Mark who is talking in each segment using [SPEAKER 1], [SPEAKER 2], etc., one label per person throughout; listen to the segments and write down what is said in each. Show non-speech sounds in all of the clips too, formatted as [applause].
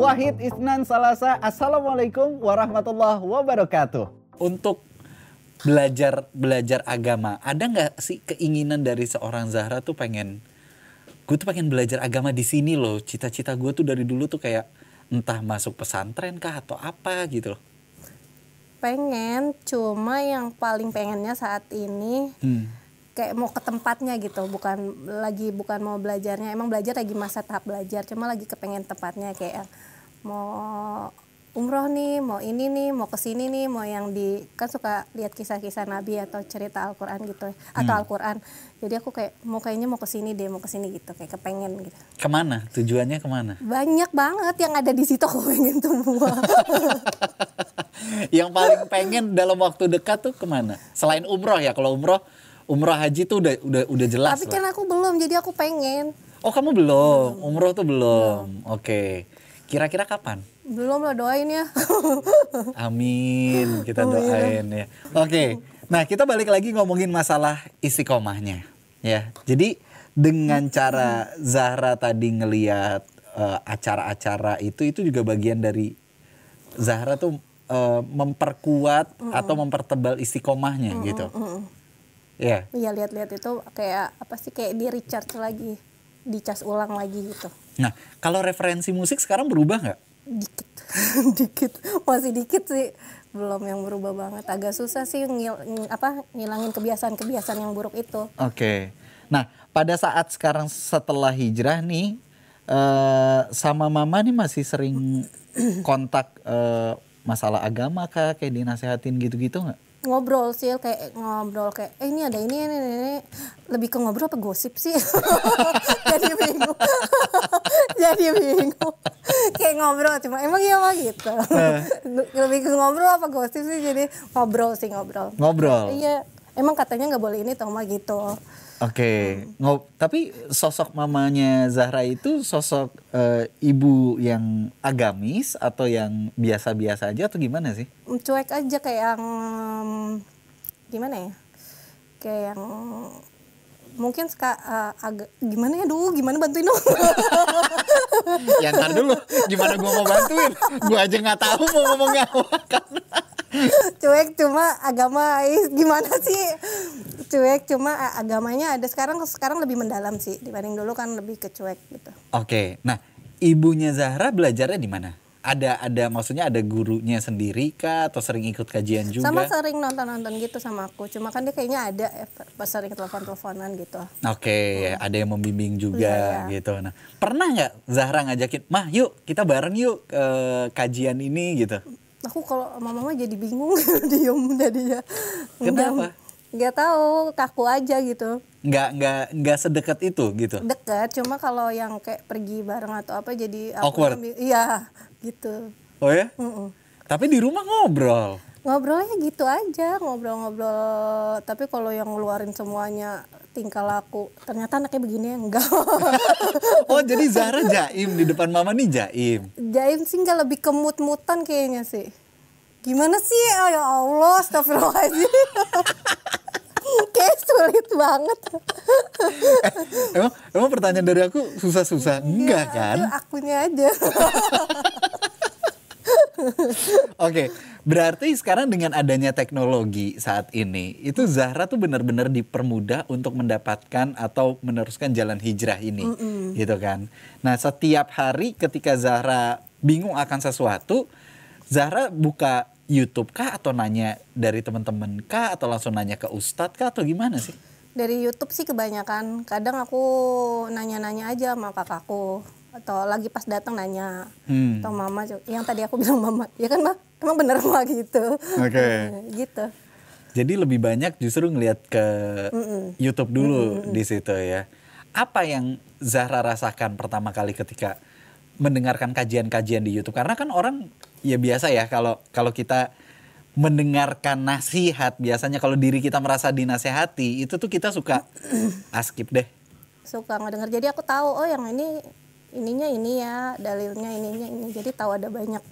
[SPEAKER 1] Wahid Isnan Salasa. Assalamualaikum warahmatullahi wabarakatuh.
[SPEAKER 2] Untuk belajar belajar agama, ada nggak sih keinginan dari seorang Zahra tuh pengen gue tuh pengen belajar agama di sini loh. Cita-cita gue tuh dari dulu tuh kayak entah masuk pesantren kah atau apa gitu loh.
[SPEAKER 3] pengen cuma yang paling pengennya saat ini
[SPEAKER 2] Hmm.
[SPEAKER 3] kayak mau ke tempatnya gitu bukan lagi bukan mau belajarnya emang belajar lagi masa tahap belajar cuma lagi kepengen tempatnya kayak mau umroh nih mau ini nih mau ke sini nih mau yang di kan suka lihat kisah-kisah nabi atau cerita Al-Quran gitu atau Al-Quran jadi aku kayak mau kayaknya mau ke sini deh mau ke sini gitu kayak kepengen gitu
[SPEAKER 2] Ke mana? Tujuannya ke mana?
[SPEAKER 3] banyak banget yang ada di situ [laughs] aku pengen semua [laughs]
[SPEAKER 2] Yang paling pengen dalam waktu dekat tuh ke mana? Selain umroh ya, kalau umroh umroh haji tuh udah udah udah jelas
[SPEAKER 3] tapi
[SPEAKER 2] lah.
[SPEAKER 3] kan aku belum jadi aku pengen
[SPEAKER 2] Oh kamu belum, umroh tuh belum. Oke, kira-kira kapan?
[SPEAKER 3] belum lah doain ya [laughs]
[SPEAKER 2] Amin, kita doain ya. Oke, nah kita balik lagi ngomongin masalah istiqomahnya, ya. Jadi dengan cara Zahra tadi ngeliat eh, acara-acara itu, itu juga bagian dari Zahra tuh eh, memperkuat atau mempertebal istiqomahnya gitu. Ya,
[SPEAKER 3] Iya lihat-lihat itu kayak apa sih kayak di recharge lagi, dicas ulang lagi gitu.
[SPEAKER 2] Nah kalau referensi musik sekarang berubah nggak?
[SPEAKER 3] Dikit, [laughs] dikit, masih dikit sih. Belum yang berubah banget. Agak susah sih ngil, ng- apa ngilangin kebiasaan-kebiasaan yang buruk itu.
[SPEAKER 2] Oke. Nah, pada saat sekarang setelah hijrah nih eh sama mama nih masih sering kontak eh, masalah agama kah kayak dinasehatin gitu-gitu nggak?
[SPEAKER 3] Ngobrol sih kayak ngobrol kayak eh ini ada ini ini ini, ini. lebih ke ngobrol apa gosip sih? [laughs] Jadi bingung. [laughs] Jadi bingung. kayak ngobrol cuma emang iya mah gitu. [laughs] lebih ke ngobrol apa gosip sih jadi ngobrol sih ngobrol.
[SPEAKER 2] Ngobrol.
[SPEAKER 3] Iya, emang katanya nggak boleh ini tau mah gitu.
[SPEAKER 2] Oke. Ngo- tapi sosok mamanya Zahra itu sosok eh, ibu yang agamis atau yang biasa-biasa aja atau gimana sih?
[SPEAKER 3] Cuek aja kayak yang gimana ya? Kayak yang mungkin suka eh, agak gimana ya duh gimana bantuin dong [laughs]
[SPEAKER 2] ya ntar dulu, gimana gua mau bantuin? Gua aja nggak tahu mau ngomongnya apa
[SPEAKER 3] cuek cuma agama ih, gimana sih cuek cuma agamanya ada sekarang sekarang lebih mendalam sih dibanding dulu kan lebih ke cuek gitu
[SPEAKER 2] Oke, nah ibunya Zahra belajarnya di mana? Ada ada maksudnya ada gurunya sendiri kah atau sering ikut kajian juga?
[SPEAKER 3] sama sering nonton nonton gitu sama aku cuma kan dia kayaknya ada ya, pas sering telepon teleponan gitu
[SPEAKER 2] Oke, ada yang membimbing juga
[SPEAKER 3] Iya, iya.
[SPEAKER 2] gitu. Nah, pernah nggak Zahra ngajakin, mah yuk kita bareng yuk ke kajian ini gitu?
[SPEAKER 3] aku kalau sama mama jadi bingung [laughs] diem jadinya
[SPEAKER 2] Kenapa?
[SPEAKER 3] Nggak tahu kaku aja gitu
[SPEAKER 2] Nggak nggak nggak sedekat itu gitu?
[SPEAKER 3] deket cuma kalau yang kayak pergi bareng atau apa jadi
[SPEAKER 2] Awkward.
[SPEAKER 3] ambil- iya gitu
[SPEAKER 2] Oh ya?
[SPEAKER 3] Mm-mm.
[SPEAKER 2] Tapi di rumah ngobrol.
[SPEAKER 3] ngobrolnya gitu aja ngobrol-ngobrol tapi kalau yang ngeluarin semuanya tingkah laku ternyata anaknya begini ya enggak [laughs]
[SPEAKER 2] Oh jadi Zahra jaim di depan mama nih jaim.
[SPEAKER 3] Jaim sih nggak lebih kemut-mutan kayaknya sih gimana sih oh, ya Allah astagfirullahaladzim [laughs] [laughs] kayak sulit banget
[SPEAKER 2] Emang emang pertanyaan dari aku susah-susah? Enggak kan?
[SPEAKER 3] Itu akunya aja [laughs]
[SPEAKER 2] Oke, berarti sekarang dengan adanya teknologi saat ini, itu Zahra tuh benar-benar dipermudah untuk mendapatkan atau meneruskan jalan hijrah ini, gitu kan? Nah, setiap hari ketika Zahra bingung akan sesuatu, Zahra buka YouTube kah atau nanya dari teman-teman kah atau langsung nanya ke ustadz kah atau gimana sih?
[SPEAKER 3] dari YouTube sih kebanyakan. Kadang aku nanya-nanya aja sama kakakku atau lagi pas datang nanya
[SPEAKER 2] Hmm.
[SPEAKER 3] atau mama yang tadi aku [laughs] bilang mama. Ya kan mah emang bener mah [laughs] gitu.
[SPEAKER 2] Oke. [laughs]
[SPEAKER 3] gitu.
[SPEAKER 2] Jadi lebih banyak justru ngelihat ke YouTube dulu di situ ya. Apa yang Zahra rasakan pertama kali ketika mendengarkan kajian-kajian di YouTube? Karena kan orang ya biasa ya kalau kalau kita mendengarkan nasihat biasanya kalau diri kita merasa dinasehati itu tuh kita suka [clears throat] ah skip deh.
[SPEAKER 3] suka ngedenger jadi aku tahu oh yang ini ininya ini ya dalilnya ininya ini jadi tahu ada banyak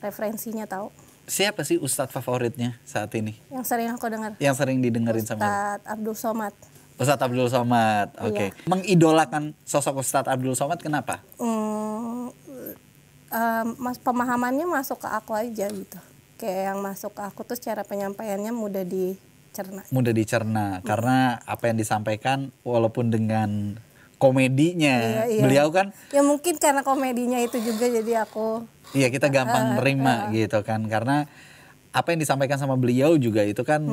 [SPEAKER 3] referensinya tahu
[SPEAKER 2] Siapa sih ustadz favoritnya saat ini?
[SPEAKER 3] yang sering aku dengar
[SPEAKER 2] Yang sering didengerin sama
[SPEAKER 3] Ustadz Abdul Somad
[SPEAKER 2] Ustadz Abdul Somad. Oke.
[SPEAKER 3] Iya.
[SPEAKER 2] Mengidolakan sosok Ustadz Abdul Somad kenapa?
[SPEAKER 3] Hmm, mas pemahamannya masuk ke aku aja gitu. Kayak yang masuk ke aku tuh cara penyampaiannya mudah dicerna.
[SPEAKER 2] Mudah dicerna karena apa yang disampaikan walaupun dengan komedinya
[SPEAKER 3] Iya, iya.
[SPEAKER 2] beliau kan
[SPEAKER 3] ya mungkin karena komedinya itu juga jadi aku
[SPEAKER 2] iya kita gampang nerima gitu kan karena apa yang disampaikan sama beliau juga itu kan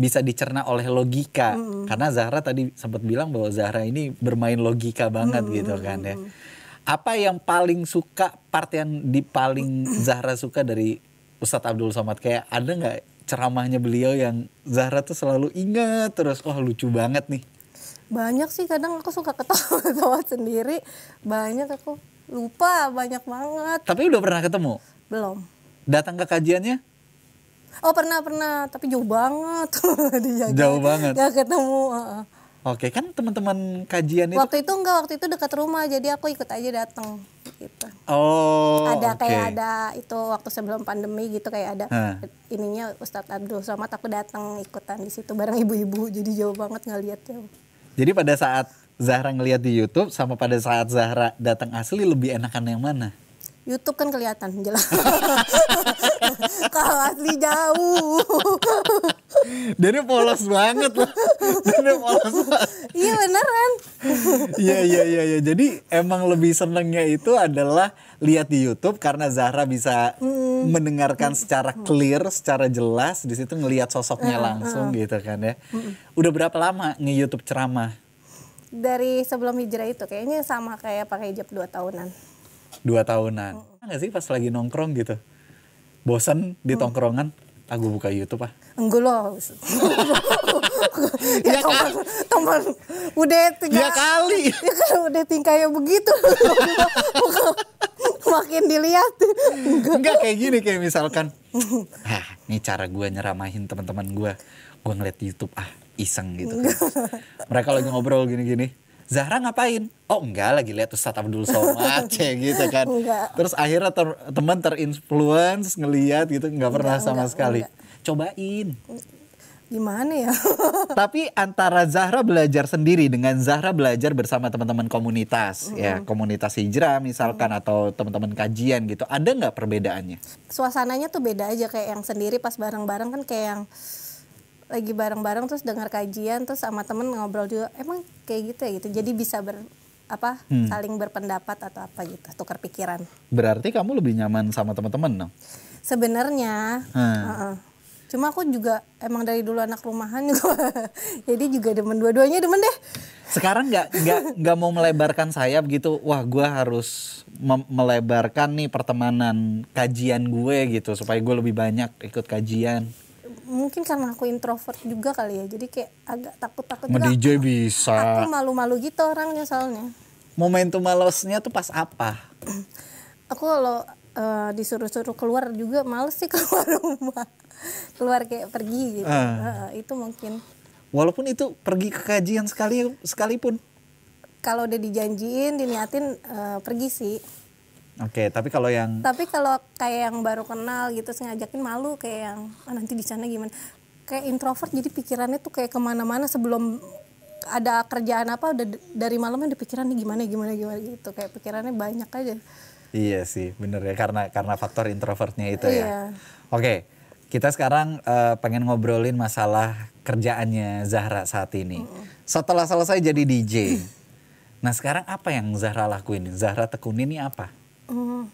[SPEAKER 2] bisa dicerna oleh logika. Karena Zahra tadi sempat bilang bahwa Zahra ini bermain logika banget gitu kan ya apa yang paling suka part yang di paling Zahra suka dari Ustadz Abdul Somad? Kayak ada nggak ceramahnya beliau yang Zahra tuh selalu ingat terus wah lucu banget nih.
[SPEAKER 3] Banyak sih kadang aku suka ketawa-ketawa [laughs] sendiri. Banyak aku lupa banyak banget.
[SPEAKER 2] Tapi udah pernah ketemu?
[SPEAKER 3] Belum.
[SPEAKER 2] Datang ke kajiannya?
[SPEAKER 3] Oh pernah pernah. Tapi jauh banget. [laughs]
[SPEAKER 2] Jauh banget.
[SPEAKER 3] Nggak ketemu heeh.
[SPEAKER 2] Oke kan teman-teman kajian itu
[SPEAKER 3] waktu itu enggak waktu itu dekat rumah jadi aku ikut aja datang gitu
[SPEAKER 2] oh
[SPEAKER 3] ada
[SPEAKER 2] oke.
[SPEAKER 3] kayak ada itu waktu sebelum pandemi gitu kayak ada
[SPEAKER 2] Hah.
[SPEAKER 3] ininya Ustadz Abdul Somad aku datang ikutan di situ bareng ibu-ibu jadi jauh banget ngeliat jauh
[SPEAKER 2] Jadi pada saat Zahra ngeliat di YouTube sama pada saat Zahra datang asli lebih enakan yang mana?
[SPEAKER 3] YouTube kan kelihatan jelas [laughs] kalau asli jauh [laughs]
[SPEAKER 2] Dia polos banget loh. Dia polos banget.
[SPEAKER 3] iya beneran
[SPEAKER 2] Iya iya iya iya. Jadi emang lebih senengnya itu adalah lihat di YouTube karena Zahra bisa mendengarkan secara clear, secara jelas di situ ngelihat sosoknya langsung gitu kan ya. Udah berapa lama nge-YouTube ceramah?
[SPEAKER 3] dari sebelum hijrah itu kayaknya sama kayak pakai hijab dua tahunan
[SPEAKER 2] Dua tahunan. Nggak sih pas lagi nongkrong gitu? Bosan di tongkrongan? Aku buka YouTube ah.
[SPEAKER 3] Enggak loh [laughs] ya teman teman udah tiga
[SPEAKER 2] Ya kali. [laughs]
[SPEAKER 3] ya kan udah tingkahnya begitu [laughs] makin dilihat
[SPEAKER 2] Enggak kayak gini kayak misalkan ah ini cara gue nyeramahin teman-teman gue gue ngeliat di YouTube ah iseng gitu kan. mereka lagi ngobrol gini-gini Zahra ngapain? Oh enggak lagi lihat Ustadz Abdul Somad gitu kan.
[SPEAKER 3] Enggak.
[SPEAKER 2] Terus akhirnya ter- teman terinfluence ngeliat gitu nggak pernah
[SPEAKER 3] Enggak,
[SPEAKER 2] sama
[SPEAKER 3] enggak,
[SPEAKER 2] sekali.
[SPEAKER 3] enggak.
[SPEAKER 2] Cobain.
[SPEAKER 3] gimana ya [laughs]
[SPEAKER 2] Tapi antara Zahra belajar sendiri dengan Zahra belajar bersama teman-teman komunitas, ya komunitas hijrah misalkan atau teman-teman kajian gitu, ada nggak perbedaannya?
[SPEAKER 3] suasananya tuh beda aja kayak yang sendiri pas bareng-bareng kan kayak yang lagi bareng-bareng terus dengar kajian terus sama temen ngobrol juga emang kayak gitu ya gitu jadi bisa ber apa saling berpendapat atau apa gitu tukar pikiran
[SPEAKER 2] Berarti kamu lebih nyaman sama teman-teman dong?
[SPEAKER 3] sebenarnya
[SPEAKER 2] Hmm.
[SPEAKER 3] heeh. Cuma aku juga emang dari dulu anak rumahan juga [laughs] jadi juga demen dua-duanya demen deh
[SPEAKER 2] Sekarang nggak nggak nggak mau melebarkan sayap gitu. Wah, gue harus melebarkan nih pertemanan kajian gue gitu supaya gue lebih banyak ikut kajian.
[SPEAKER 3] mungkin karena aku introvert juga kali ya jadi kayak agak takut-takut juga
[SPEAKER 2] DJ bisa.
[SPEAKER 3] aku malu-malu gitu orangnya soalnya
[SPEAKER 2] Momentum malesnya tuh pas apa?
[SPEAKER 3] aku kalau eh, disuruh-suruh keluar juga males sih [laughs] keluar rumah keluar kayak pergi gitu
[SPEAKER 2] Ah.
[SPEAKER 3] Heeh, itu mungkin
[SPEAKER 2] Walaupun itu pergi ke kajian sekali sekalipun.
[SPEAKER 3] kalau udah dijanjiin diniatin eh, pergi sih
[SPEAKER 2] Oke, tapi kalau yang
[SPEAKER 3] tapi kalau kayak yang baru kenal gitu ngajakin malu kayak yang ah, nanti di sana gimana kayak introvert jadi pikirannya tuh kayak ke mana-mana sebelum ada kerjaan apa udah dari malamnya udah pikiran nih gimana gimana gimana gitu kayak pikirannya banyak aja
[SPEAKER 2] Iya sih, bener ya karena karena faktor introvertnya itu
[SPEAKER 3] Iya.
[SPEAKER 2] ya. Oke, kita sekarang eh, pengen ngobrolin masalah kerjaannya Zahra saat ini. Setelah selesai jadi DJ, nah sekarang apa yang Zahra lakuin? Zahra tekunin ini apa?
[SPEAKER 3] Hmm.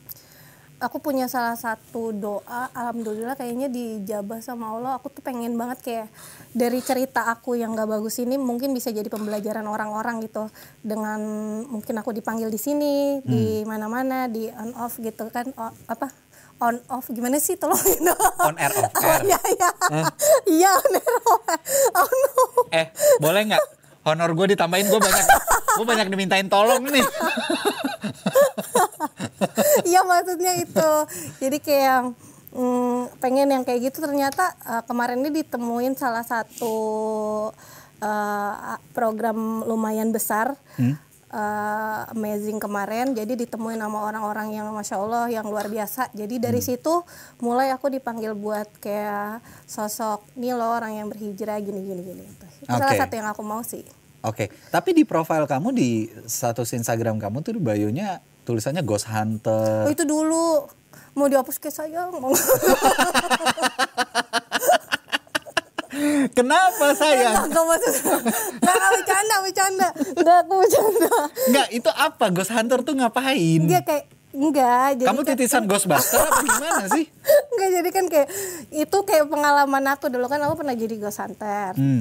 [SPEAKER 3] Aku punya salah satu doa, alhamdulillah kayaknya dijabah sama Allah. Aku tuh pengen banget kayak dari cerita aku yang gak bagus ini mungkin bisa jadi pembelajaran orang-orang gitu. Dengan mungkin aku dipanggil di sini, di mana-mana, di on off gitu kan, O- apa on off gimana sih tolongin [laughs]
[SPEAKER 2] On air, off
[SPEAKER 3] Oh
[SPEAKER 2] air.
[SPEAKER 3] iya iya, iya on air, off oh no.
[SPEAKER 2] Eh, boleh nggak? Honor gue ditambahin, gue banyak, gue banyak dimintain tolong nih. [laughs] [laughs]
[SPEAKER 3] Iya maksudnya itu. Jadi kayak yang mm, pengen yang kayak gitu ternyata uh, kemarin ini ditemuin salah satu uh, program lumayan besar. uh, amazing kemarin. Jadi ditemuin sama orang-orang yang masya Allah yang luar biasa. Jadi dari situ mulai aku dipanggil buat kayak sosok nih loh orang yang berhijrah gini gini gini. Itu salah
[SPEAKER 2] Oke.
[SPEAKER 3] satu yang aku mau sih.
[SPEAKER 2] Oke, tapi di profil kamu di status Instagram kamu tuh di bio-nya Tulisannya Ghost Hunter.
[SPEAKER 3] Oh, itu dulu mau dihapus ke saya mau [laughs]
[SPEAKER 2] Kenapa sayang?
[SPEAKER 3] nggak maksud nggak nggak bercanda bercanda nggak aku bercanda
[SPEAKER 2] Enggak, itu apa? Ghost Hunter tuh ngapain?
[SPEAKER 3] dia kayak enggak jadi
[SPEAKER 2] Kamu
[SPEAKER 3] kan-
[SPEAKER 2] titisan Ghostbuster apa gimana sih? [laughs]
[SPEAKER 3] enggak jadi kan kayak itu kayak pengalaman aku dulu kan aku pernah jadi ghost hunter
[SPEAKER 2] Hmm.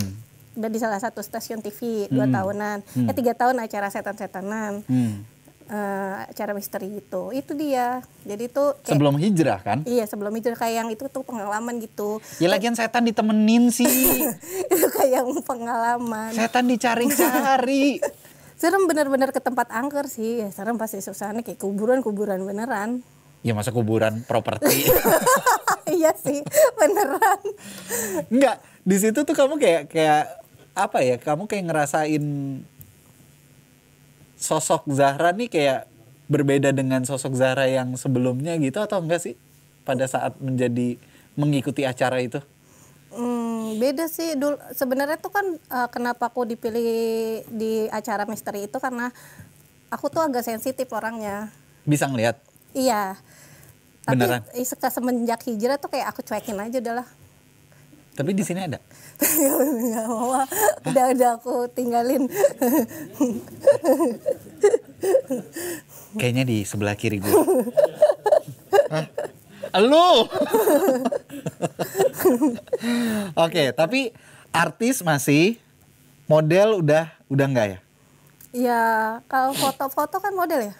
[SPEAKER 3] udah di salah satu stasiun TV dua tahunan eh tiga tahun acara setan-setanan
[SPEAKER 2] Hmm.
[SPEAKER 3] Eh, acara misteri gitu itu dia jadi itu kayak
[SPEAKER 2] Sebelum hijrah kan?
[SPEAKER 3] iya sebelum itu kayak yang itu tuh pengalaman gitu
[SPEAKER 2] Ya lagian setan ditemenin sih. [laughs]
[SPEAKER 3] itu kayak pengalaman
[SPEAKER 2] Setan dicari-cari. [laughs]
[SPEAKER 3] serem bener-bener ke tempat angker sih ya serem pasti suasananya kayak kuburan-kuburan beneran
[SPEAKER 2] Ya masa kuburan properti. [laughs]
[SPEAKER 3] iya sih beneran
[SPEAKER 2] Enggak, di situ tuh kamu kayak kayak apa ya? Kamu kayak ngerasain sosok Zahra nih kayak berbeda dengan sosok Zahra yang sebelumnya gitu atau enggak sih? Pada saat menjadi mengikuti acara itu?
[SPEAKER 3] Hmm, beda sih dulu sebenarnya tuh kan eh, kenapa aku dipilih di acara misteri itu karena aku tuh agak sensitif orangnya
[SPEAKER 2] Bisa ngelihat?
[SPEAKER 3] iya tapi
[SPEAKER 2] Beneran?
[SPEAKER 3] semenjak hijrah tuh kayak aku cuekin aja udahlah
[SPEAKER 2] Tapi di sini ada. [laughs]
[SPEAKER 3] nggak mau ah. udah udah aku tinggalin
[SPEAKER 2] Kayaknya di sebelah kiri gue. Hah? Lu. Oke, tapi artis masih model udah udah enggak ya?
[SPEAKER 3] ya kalau foto-foto kan model ya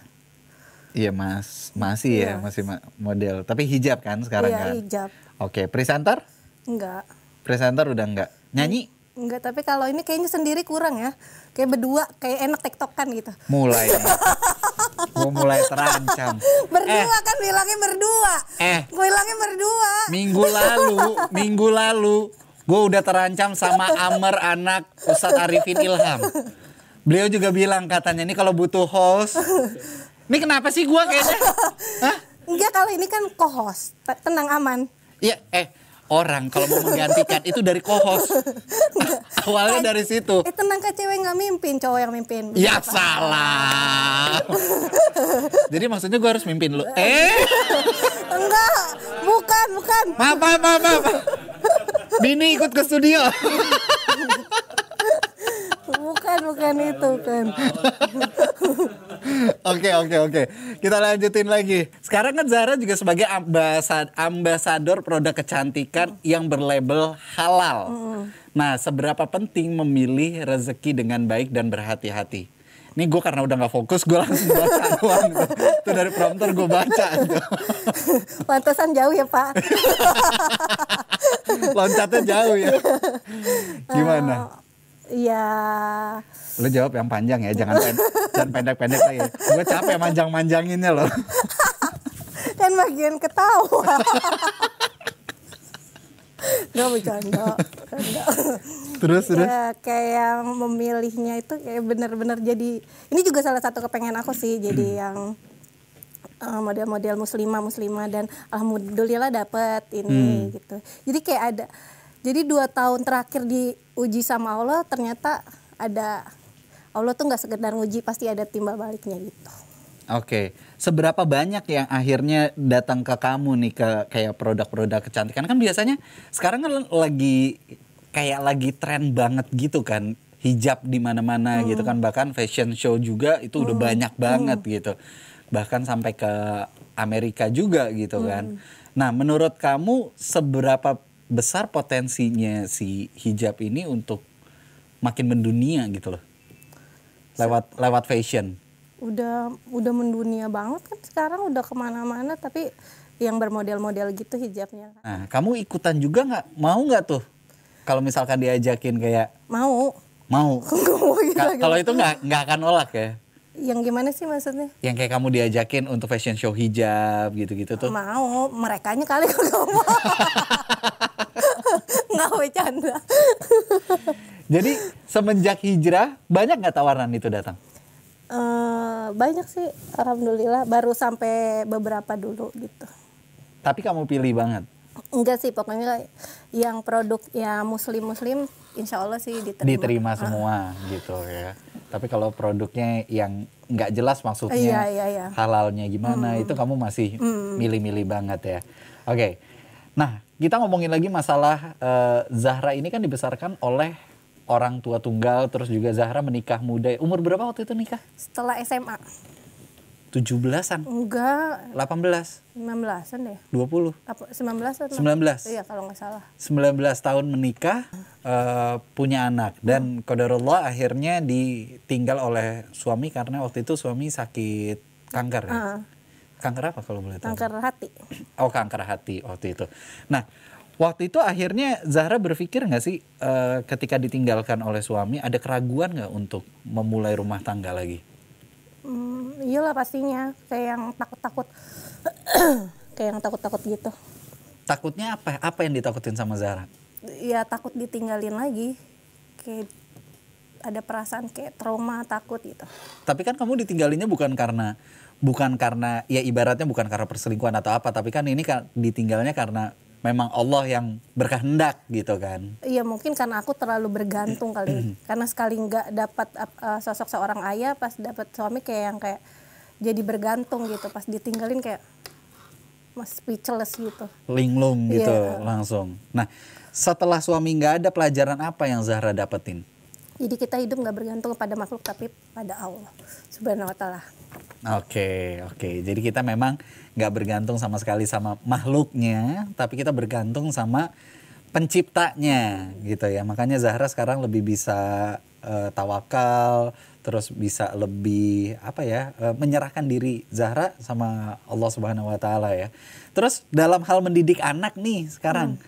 [SPEAKER 2] Iya mas, masih ya masih ma- model. Tapi hijab kan sekarang
[SPEAKER 3] iya
[SPEAKER 2] kan?
[SPEAKER 3] hijab
[SPEAKER 2] Oke, presenter?
[SPEAKER 3] enggak
[SPEAKER 2] Presenter udah enggak. Nyanyi?
[SPEAKER 3] enggak tapi kalau ini kayaknya sendiri kurang ya kayak berdua kayak enak tektokan gitu
[SPEAKER 2] Mulai. [laughs] Gue mulai terancam.
[SPEAKER 3] berdua kan bilangnya berdua
[SPEAKER 2] Eh.
[SPEAKER 3] gue bilangnya berdua
[SPEAKER 2] Minggu lalu, minggu lalu, gue udah terancam sama Amer anak Ustadz Arifin Ilham. Beliau juga bilang katanya ini kalau butuh host, ini kenapa sih gue kayaknya? [laughs] Hah?
[SPEAKER 3] Enggak kalau ini kan co-host, Te- tenang aman.
[SPEAKER 2] Iya, eh orang kalau mau menggantikan itu dari co-host. Awalnya dari situ.
[SPEAKER 3] Eh tenang kan cewek nggak mimpin, cowok yang mimpin.
[SPEAKER 2] Ya salah. Jadi maksudnya gue harus mimpin lu. Eh,
[SPEAKER 3] Enggak, bukan, bukan.
[SPEAKER 2] maaf, maaf, maaf, maaf. Bini ikut ke studio.
[SPEAKER 3] Bukan, bukan itu kan.
[SPEAKER 2] Oke oke oke. Kita lanjutin lagi. Sekarang kan Zara juga sebagai ambasad ambasador produk kecantikan yang berlabel halal. Nah, seberapa penting memilih rezeki dengan baik dan berhati-hati? Ini gue karena udah nggak fokus, gue langsung baca [laughs] doang. Tuh dari prompter gue baca. Tuh. [laughs]
[SPEAKER 3] Pantesan jauh ya Pak.
[SPEAKER 2] Loncatnya jauh ya. [laughs] Gimana?
[SPEAKER 3] Iya.
[SPEAKER 2] Lo jawab yang panjang ya, jangan pen [laughs] jangan pendek-pendek lagi. Gue capek manjang-manjanginnya loh. [laughs]
[SPEAKER 3] Kan bagian ketawa. [laughs] Gak bercanda.
[SPEAKER 2] Terus terus.
[SPEAKER 3] Ya, kayak yang memilihnya itu kayak bener-bener jadi ini juga salah satu kepengen aku sih jadi yang uh, model-model muslimah muslimah dan alhamdulillah dapet ini gitu jadi kayak ada jadi dua tahun terakhir diuji sama Allah ternyata ada Allah tuh nggak sekedar nguji pasti ada timbal baliknya gitu.
[SPEAKER 2] Oke, seberapa banyak yang akhirnya datang ke kamu nih ke kayak produk-produk kecantikan? Kan biasanya sekarang kan lagi kayak lagi tren banget gitu kan hijab di mana-mana gitu kan bahkan fashion show juga itu udah banyak banget gitu. Bahkan sampai ke Amerika juga gitu kan. Nah menurut kamu seberapa besar potensinya si hijab ini untuk makin mendunia gitu loh lewat lewat fashion?
[SPEAKER 3] udah udah mendunia banget kan sekarang udah ke mana-mana tapi yang bermodel-model gitu hijabnya
[SPEAKER 2] Nah, kamu ikutan juga nggak? Mau nggak tuh? Kalau misalkan diajakin kayak
[SPEAKER 3] mau
[SPEAKER 2] mau. [laughs]
[SPEAKER 3] Gitu.
[SPEAKER 2] Kalau itu nggak nggak akan nolak ya?
[SPEAKER 3] yang gimana sih maksudnya
[SPEAKER 2] Yang kayak kamu diajakin untuk fashion show hijab gitu-gitu tuh?
[SPEAKER 3] mau merekanya kali kalau mau [laughs] nggak bercanda
[SPEAKER 2] Jadi semenjak hijrah banyak nggak tawaran itu datang?
[SPEAKER 3] Eh, banyak sih alhamdulillah baru sampai beberapa dulu gitu
[SPEAKER 2] Tapi kamu pilih banget.
[SPEAKER 3] enggak sih pokoknya yang produk ya muslim muslim insya Allah sih diterima
[SPEAKER 2] Diterima semua gitu ya. Tapi kalau produknya yang nggak jelas maksudnya
[SPEAKER 3] Iya, iya, iya.
[SPEAKER 2] halalnya gimana itu kamu masih milih-milih banget ya. Oke. Nah, kita ngomongin lagi masalah eh, Zahra ini kan dibesarkan oleh orang tua tunggal terus juga Zahra menikah muda. Umur berapa waktu itu nikah?
[SPEAKER 3] Setelah SMA.
[SPEAKER 2] 17-an,
[SPEAKER 3] Enggak,
[SPEAKER 2] 18,
[SPEAKER 3] 19-an deh.
[SPEAKER 2] 20,
[SPEAKER 3] Apa 19 atau
[SPEAKER 2] 19.
[SPEAKER 3] Iya, kalau nggak salah.
[SPEAKER 2] 19 tahun menikah, eh, punya anak dan qadarullah akhirnya ditinggal oleh suami karena waktu itu suami sakit kanker ya.
[SPEAKER 3] Heeh.
[SPEAKER 2] Kanker apa kalau boleh tahu?
[SPEAKER 3] Kanker hati.
[SPEAKER 2] Oh kanker hati waktu itu. Nah waktu itu akhirnya Zahra berpikir nggak sih eh, ketika ditinggalkan oleh suami ada keraguan nggak untuk memulai rumah tangga lagi?
[SPEAKER 3] Hmm, iyalah pastinya kayak yang takut-takut [clears throat] kayak yang takut-takut gitu.
[SPEAKER 2] Takutnya apa? Apa yang ditakutin sama Zahra?
[SPEAKER 3] Ya takut ditinggalin lagi. Kayak ada perasaan kayak trauma, takut gitu.
[SPEAKER 2] Tapi kan kamu ditinggalinnya bukan karena bukan karena ya ibaratnya bukan karena perselingkuhan atau apa, tapi kan ini kan ditinggalnya karena memang Allah yang berkehendak gitu kan.
[SPEAKER 3] Iya mungkin karena aku terlalu bergantung kali. [clears throat] karena sekali nggak dapat uh, sosok seorang ayah, pas dapat suami kayak yang kayak jadi bergantung gitu. Pas ditinggalin kayak mas speechless gitu.
[SPEAKER 2] Linglung gitu
[SPEAKER 3] Iya.
[SPEAKER 2] langsung. Nah setelah suami nggak ada pelajaran apa yang Zahra dapetin?
[SPEAKER 3] Jadi kita hidup nggak bergantung pada makhluk tapi pada Allah Subhanahu Wa Taala.
[SPEAKER 2] Oke, oke. Jadi kita memang nggak bergantung sama sekali sama makhluknya, tapi kita bergantung sama penciptanya, gitu ya. Makanya Zahra sekarang lebih bisa eh, tawakal, terus bisa lebih apa ya, eh, menyerahkan diri Zahra sama Allah Subhanahu Wa Taala ya. Terus dalam hal mendidik anak nih sekarang,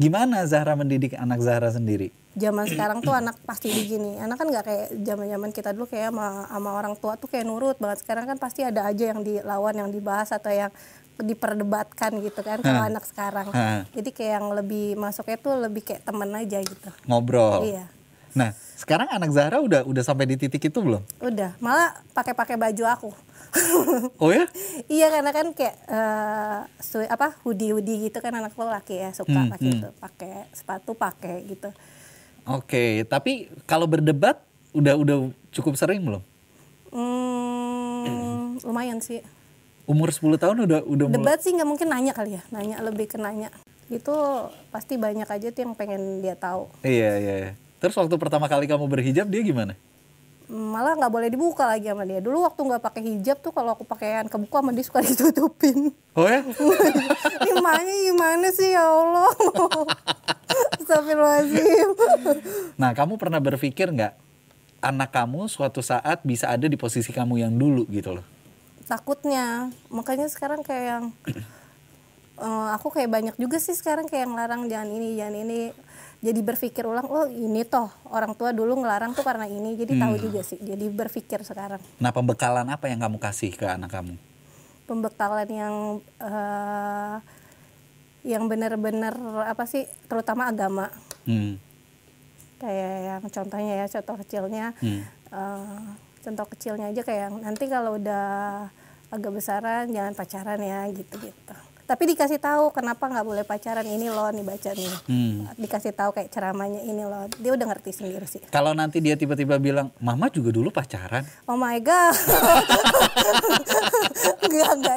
[SPEAKER 2] gimana Zahra mendidik anak Zahra sendiri?
[SPEAKER 3] Zaman sekarang tuh anak pasti begini. Anak kan nggak kayak zaman-zaman kita dulu kayak sama, sama orang tua tuh kayak nurut banget. Sekarang kan pasti ada aja yang dilawan, yang dibahas atau yang diperdebatkan gitu kan kalau anak sekarang.
[SPEAKER 2] Hah.
[SPEAKER 3] Jadi kayak yang lebih masuknya tuh lebih kayak temen aja gitu.
[SPEAKER 2] Ngobrol.
[SPEAKER 3] Iya.
[SPEAKER 2] Nah, sekarang anak Zahra udah udah sampai di titik itu belum?
[SPEAKER 3] Udah, malah pakai-pakai baju aku. [laughs]
[SPEAKER 2] Oh ya?
[SPEAKER 3] iya karena kan kayak eh, su- apa hoodie-hoodie gitu kan anak laki ya suka
[SPEAKER 2] Hmm,
[SPEAKER 3] pakai
[SPEAKER 2] hmm.
[SPEAKER 3] itu, pakai sepatu pakai gitu.
[SPEAKER 2] Oke, tapi kalau berdebat udah udah cukup sering belum?
[SPEAKER 3] Hmm, lumayan sih.
[SPEAKER 2] Umur 10 tahun udah udah mulai.
[SPEAKER 3] Debat sih nggak mungkin nanya kali ya, nanya lebih ke nanya. Itu pasti banyak aja tuh yang pengen dia tahu.
[SPEAKER 2] Iya, iya, iya. Terus waktu pertama kali kamu berhijab dia gimana?
[SPEAKER 3] Malah nggak boleh dibuka lagi sama dia. Dulu waktu nggak pakai hijab tuh kalau aku pakaian kebuka sama dia suka [laughs] ditutupin.
[SPEAKER 2] Oh ya? [laughs]
[SPEAKER 3] gimana gimana sih ya Allah. [laughs] Astagfirullahaladzim.
[SPEAKER 2] Nah, kamu pernah berpikir nggak anak kamu suatu saat bisa ada di posisi kamu yang dulu gitu loh?
[SPEAKER 3] Takutnya, makanya sekarang kayak yang [clears throat] eh, aku kayak banyak juga sih sekarang kayak yang larang jangan ini jangan ini. Jadi berpikir ulang, oh ini toh orang tua dulu ngelarang tuh karena ini. Jadi tahu juga sih. Jadi berpikir sekarang.
[SPEAKER 2] Nah, pembekalan apa yang kamu kasih ke anak kamu?
[SPEAKER 3] Pembekalan yang eh, yang benar-benar apa sih, terutama agama.
[SPEAKER 2] Hmm.
[SPEAKER 3] kayak yang contohnya ya contoh kecilnya
[SPEAKER 2] Hmm.
[SPEAKER 3] eh, contoh kecilnya aja kayak yang nanti kalau udah agak besaran jangan pacaran ya gitu gitu tapi dikasih tahu kenapa nggak boleh pacaran ini loh nih baca nih.
[SPEAKER 2] Hmm.
[SPEAKER 3] dikasih tahu kayak ceramahnya ini loh. Dia udah ngerti sendiri sih.
[SPEAKER 2] Kalau nanti dia tiba-tiba bilang, "Mama juga dulu pacaran."
[SPEAKER 3] oh my god. Enggak enggak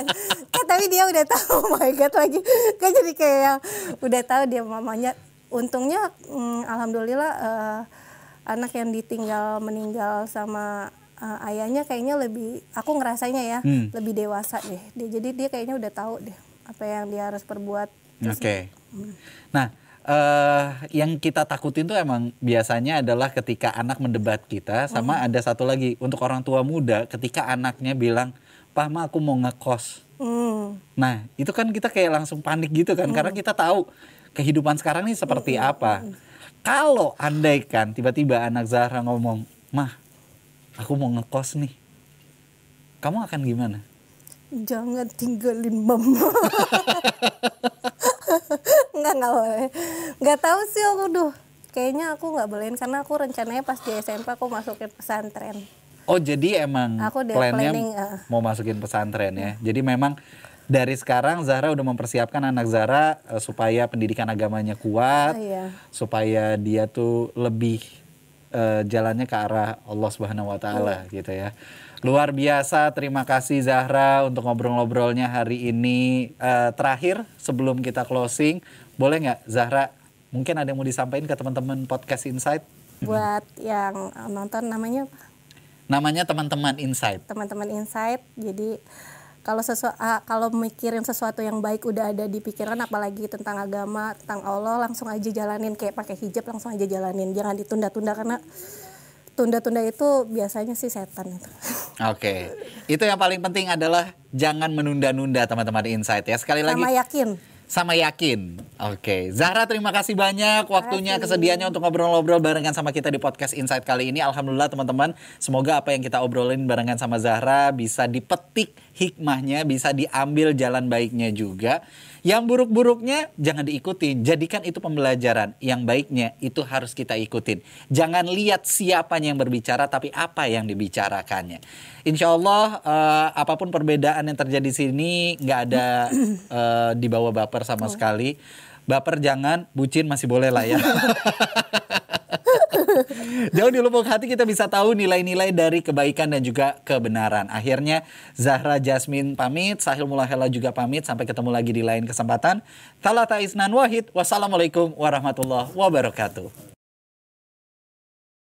[SPEAKER 3] kan tapi dia udah tahu oh my god lagi. Kan jadi kayak yang udah tahu dia mamanya. Untungnya mm, alhamdulillah eh, anak yang ditinggal meninggal sama eh, ayahnya kayaknya lebih aku ngerasanya ya
[SPEAKER 2] Hmm.
[SPEAKER 3] lebih dewasa deh. Dia jadi dia kayaknya udah tahu deh apa yang dia harus perbuat
[SPEAKER 2] Oke. Nah, eh yang kita takutin tuh emang biasanya adalah ketika anak mendebat kita, sama ada satu lagi untuk orang tua muda, ketika anaknya bilang, "Pak, ma aku mau ngekos."
[SPEAKER 3] Hmm.
[SPEAKER 2] Nah, itu kan kita kayak langsung panik gitu kan, karena kita tahu kehidupan sekarang ini seperti apa. Kalau andai kan tiba-tiba anak Zahra ngomong, "Mah, aku mau ngekos nih." Kamu akan gimana?
[SPEAKER 3] Jangan tinggalin mama [laughs] nggak nggak boleh nggak tahu sih aku duh kayaknya aku nggak bolehin karena aku rencananya pas di SMP aku masukin pesantren
[SPEAKER 2] Oh jadi emang
[SPEAKER 3] Aku
[SPEAKER 2] plannya
[SPEAKER 3] planning, uh.
[SPEAKER 2] mau masukin pesantren ya. Jadi memang dari sekarang Zahra udah mempersiapkan anak Zahra eh, supaya pendidikan agamanya kuat,
[SPEAKER 3] Iya.
[SPEAKER 2] supaya dia tuh lebih eh, jalannya ke arah Allah Subhanahu wa taala gitu ya. Luar biasa, terima kasih Zahra untuk ngobrol-ngobrolnya hari ini. Eh, terakhir sebelum kita closing, boleh nggak Zahra mungkin ada yang mau disampaikan ke teman-teman podcast Insight?
[SPEAKER 3] buat yang nonton namanya apa?
[SPEAKER 2] Namanya teman-teman Insight.
[SPEAKER 3] teman-teman insight jadi kalau sesu ah, kalau mikirin sesuatu yang baik udah ada di pikiran apalagi tentang agama tentang Allah langsung aja jalanin kayak pakai hijab langsung aja jalanin jangan ditunda-tunda karena tunda-tunda itu biasanya sih setan itu
[SPEAKER 2] Oke, itu yang paling penting adalah jangan menunda-nunda teman-teman Insight ya. Sekali lagi
[SPEAKER 3] sama yakin
[SPEAKER 2] sama yakin. Oke, Zahra terima kasih banyak waktunya kesediaannya untuk ngobrol-ngobrol barengan sama kita di podcast Insight kali ini. Alhamdulillah teman-teman, semoga apa yang kita obrolin barengan sama Zahra bisa dipetik hikmahnya, bisa diambil jalan baiknya juga. Yang buruk-buruknya jangan diikutin, jadikan itu pembelajaran. Yang baiknya itu harus kita ikutin. Jangan lihat siapanya yang berbicara, tapi apa yang dibicarakannya. Insya Allah eh, apa pun perbedaan yang terjadi di sini nggak ada [coughs] eh, dibawa baper sama sekali. Baper jangan, bucin masih boleh lah ya. [laughs] Jauh di lubuk hati kita bisa tahu nilai-nilai dari kebaikan dan juga kebenaran. Akhirnya Zahra Jasmine pamit, Sahil Mulahela juga pamit. Sampai ketemu lagi di lain kesempatan. Talata Isnan Wahid. Wassalamualaikum warahmatullahi wabarakatuh.